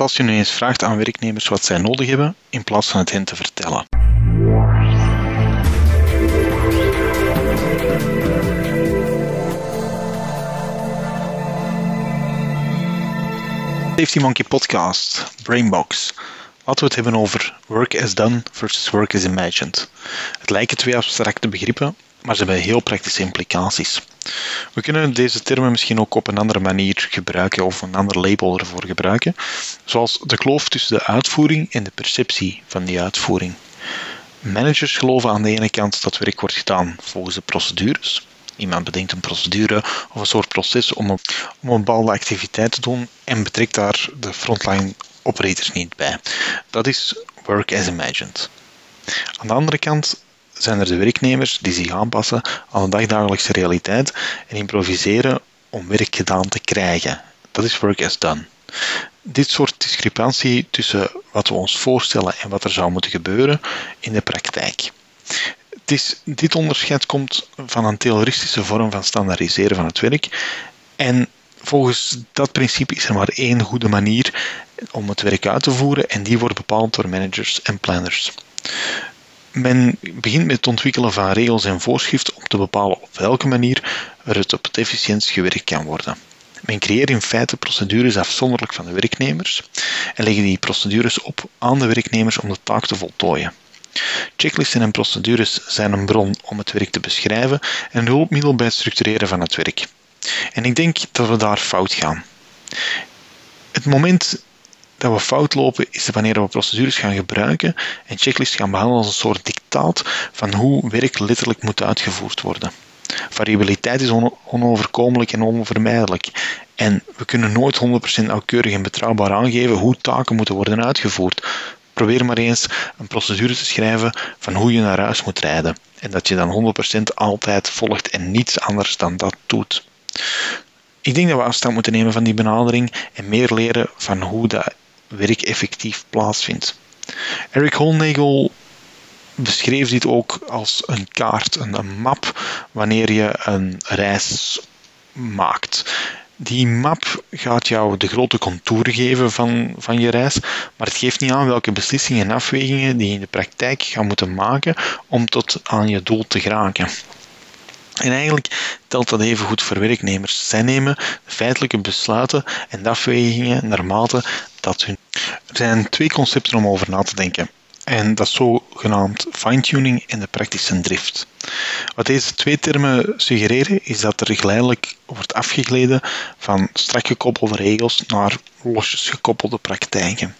als je nu eens vraagt aan werknemers wat zij nodig hebben, in plaats van het hen te vertellen? Safety Monkey Podcast, Brainbox. Laten we het hebben over work as done versus work as imagined. Het lijken twee abstracte begrippen, maar ze hebben heel praktische implicaties. We kunnen deze termen misschien ook op een andere manier gebruiken of een ander label ervoor gebruiken, zoals de kloof tussen de uitvoering en de perceptie van die uitvoering. Managers geloven aan de ene kant dat werk wordt gedaan volgens de procedures. Iemand bedenkt een procedure of een soort proces om een, om een bepaalde activiteit te doen en betrekt daar de frontline operators niet bij. Dat is work as imagined. Aan de andere kant zijn er de werknemers die zich aanpassen aan de dagdagelijkse realiteit en improviseren om werk gedaan te krijgen. Dat is work as done. Dit soort discrepantie tussen wat we ons voorstellen en wat er zou moeten gebeuren in de praktijk. Dit onderscheid komt van een theoristische vorm van standaardiseren van het werk. En volgens dat principe is er maar één goede manier om het werk uit te voeren en die wordt bepaald door managers en planners. Men begint met het ontwikkelen van regels en voorschriften om te bepalen op welke manier er het op het efficiëntst gewerkt kan worden. Men creëert in feite procedures afzonderlijk van de werknemers en leggen die procedures op aan de werknemers om de taak te voltooien. Checklisten en procedures zijn een bron om het werk te beschrijven en een hulpmiddel bij het structureren van het werk. En ik denk dat we daar fout gaan. Het moment dat we fout lopen is wanneer we procedures gaan gebruiken en checklists gaan behandelen als een soort dictaat van hoe werk letterlijk moet uitgevoerd worden. Variabiliteit is onoverkomelijk en onvermijdelijk. En we kunnen nooit 100% nauwkeurig en betrouwbaar aangeven hoe taken moeten worden uitgevoerd. Probeer maar eens een procedure te schrijven van hoe je naar huis moet rijden. En dat je dan 100% altijd volgt en niets anders dan dat doet. Ik denk dat we afstand moeten nemen van die benadering en meer leren van hoe dat werk effectief plaatsvindt. Eric Holnagel beschreef dit ook als een kaart, een map, wanneer je een reis maakt. Die map gaat jou de grote contouren geven van, van je reis, maar het geeft niet aan welke beslissingen en afwegingen die je in de praktijk gaat moeten maken om tot aan je doel te geraken. En eigenlijk telt dat even goed voor werknemers. Zij nemen feitelijke besluiten en afwegingen naarmate dat hun. Er zijn twee concepten om over na te denken. En dat zogenaamd fine-tuning en de praktische drift. Wat deze twee termen suggereren is dat er geleidelijk wordt afgegleden van strak gekoppelde regels naar losjes gekoppelde praktijken.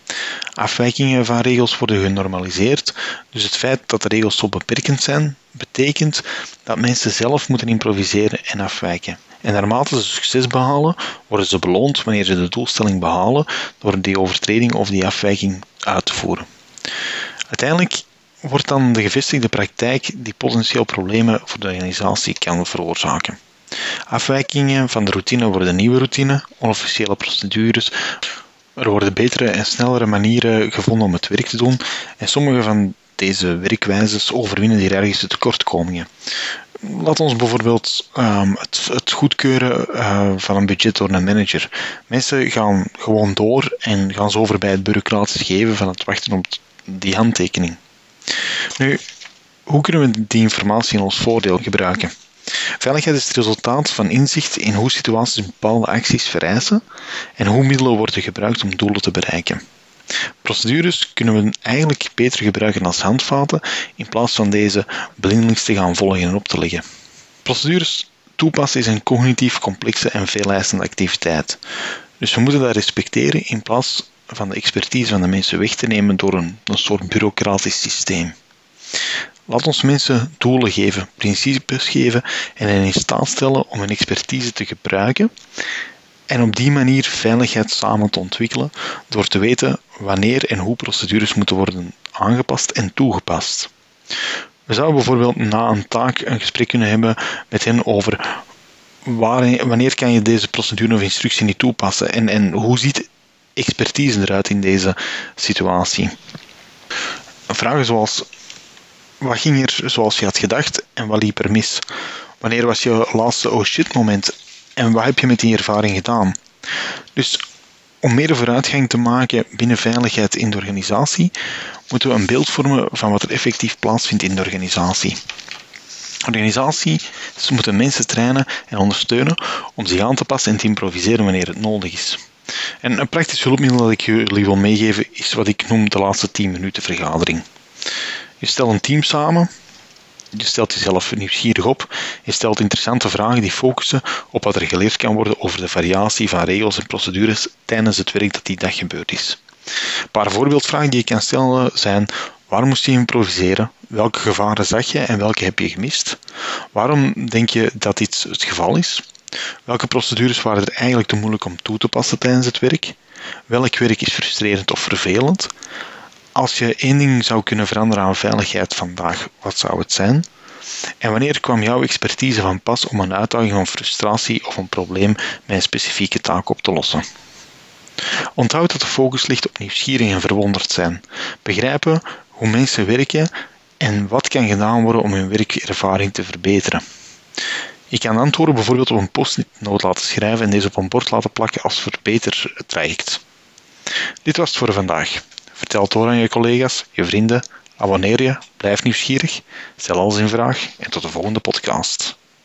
Afwijkingen van regels worden genormaliseerd, dus het feit dat de regels zo beperkend zijn, betekent dat mensen zelf moeten improviseren en afwijken. En naarmate ze succes behalen, worden ze beloond wanneer ze de doelstelling behalen door die overtreding of die afwijking uit te voeren. Uiteindelijk wordt dan de gevestigde praktijk die potentieel problemen voor de organisatie kan veroorzaken. Afwijkingen van de routine worden nieuwe routine, onofficiële procedures. Er worden betere en snellere manieren gevonden om het werk te doen en sommige van deze werkwijzes overwinnen ergens tekortkomingen. Laat ons bijvoorbeeld um, het, goedkeuren uh, van een budget door een manager. Mensen gaan gewoon door en gaan zo voorbij het bureaucratisch geven van het wachten op die handtekening. Nu, hoe kunnen we die informatie in ons voordeel gebruiken? Veiligheid is het resultaat van inzicht in hoe situaties bepaalde acties vereisen en hoe middelen worden gebruikt om doelen te bereiken. Procedures kunnen we eigenlijk beter gebruiken als handvaten in plaats van deze blindelings te gaan volgen en op te leggen. Procedures toepassen is een cognitief complexe en veeleisende activiteit. Dus we moeten dat respecteren in plaats van de expertise van de mensen weg te nemen door een, een soort bureaucratisch systeem. Laat ons mensen doelen geven, principes geven en hen in staat stellen om hun expertise te gebruiken en op die manier veiligheid samen te ontwikkelen door te weten wanneer en hoe procedures moeten worden aangepast en toegepast. We zouden bijvoorbeeld na een taak een gesprek kunnen hebben met hen over wanneer kan je deze procedure of instructie niet toepassen en, en hoe ziet expertise eruit in deze situatie. Vragen zoals wat ging er zoals je had gedacht en wat liep er mis? Wanneer was je laatste oh shit moment en wat heb je met die ervaring gedaan? Dus Om meer vooruitgang te maken binnen veiligheid in de organisatie, moeten we een beeld vormen van wat er effectief plaatsvindt in de organisatie. Organisaties moeten mensen trainen en ondersteunen om zich aan te passen en te improviseren wanneer het nodig is. En een praktisch hulpmiddel dat ik jullie wil meegeven is wat ik noem de laatste 10 minuten vergadering. Je stelt een team samen, je stelt jezelf nieuwsgierig op, je stelt interessante vragen die focussen op wat er geleerd kan worden over de variatie van regels en procedures tijdens het werk dat die dag gebeurd is. Een paar voorbeeldvragen die je kan stellen zijn: waar moest je improviseren? Welke gevaren zag je en welke heb je gemist? Waarom denk je dat dit het geval is? Welke procedures waren er eigenlijk te moeilijk om toe te passen tijdens het werk? Welk werk is frustrerend of vervelend? Als je één ding zou kunnen veranderen aan veiligheid vandaag, wat zou het zijn? En wanneer kwam jouw expertise van pas om een uitdaging of frustratie of een probleem met een specifieke taak op te lossen? Onthoud dat de focus ligt op nieuwsgierig en verwonderd zijn. Begrijpen hoe mensen werken en wat kan gedaan worden om hun werkervaring te verbeteren. Je kan antwoorden bijvoorbeeld op een post-it laten schrijven en deze op een bord laten plakken als verbetertraject. Dit was het voor vandaag. Vertel het door aan je collega's, je vrienden, abonneer je, blijf nieuwsgierig, stel alles in vraag en tot de volgende podcast.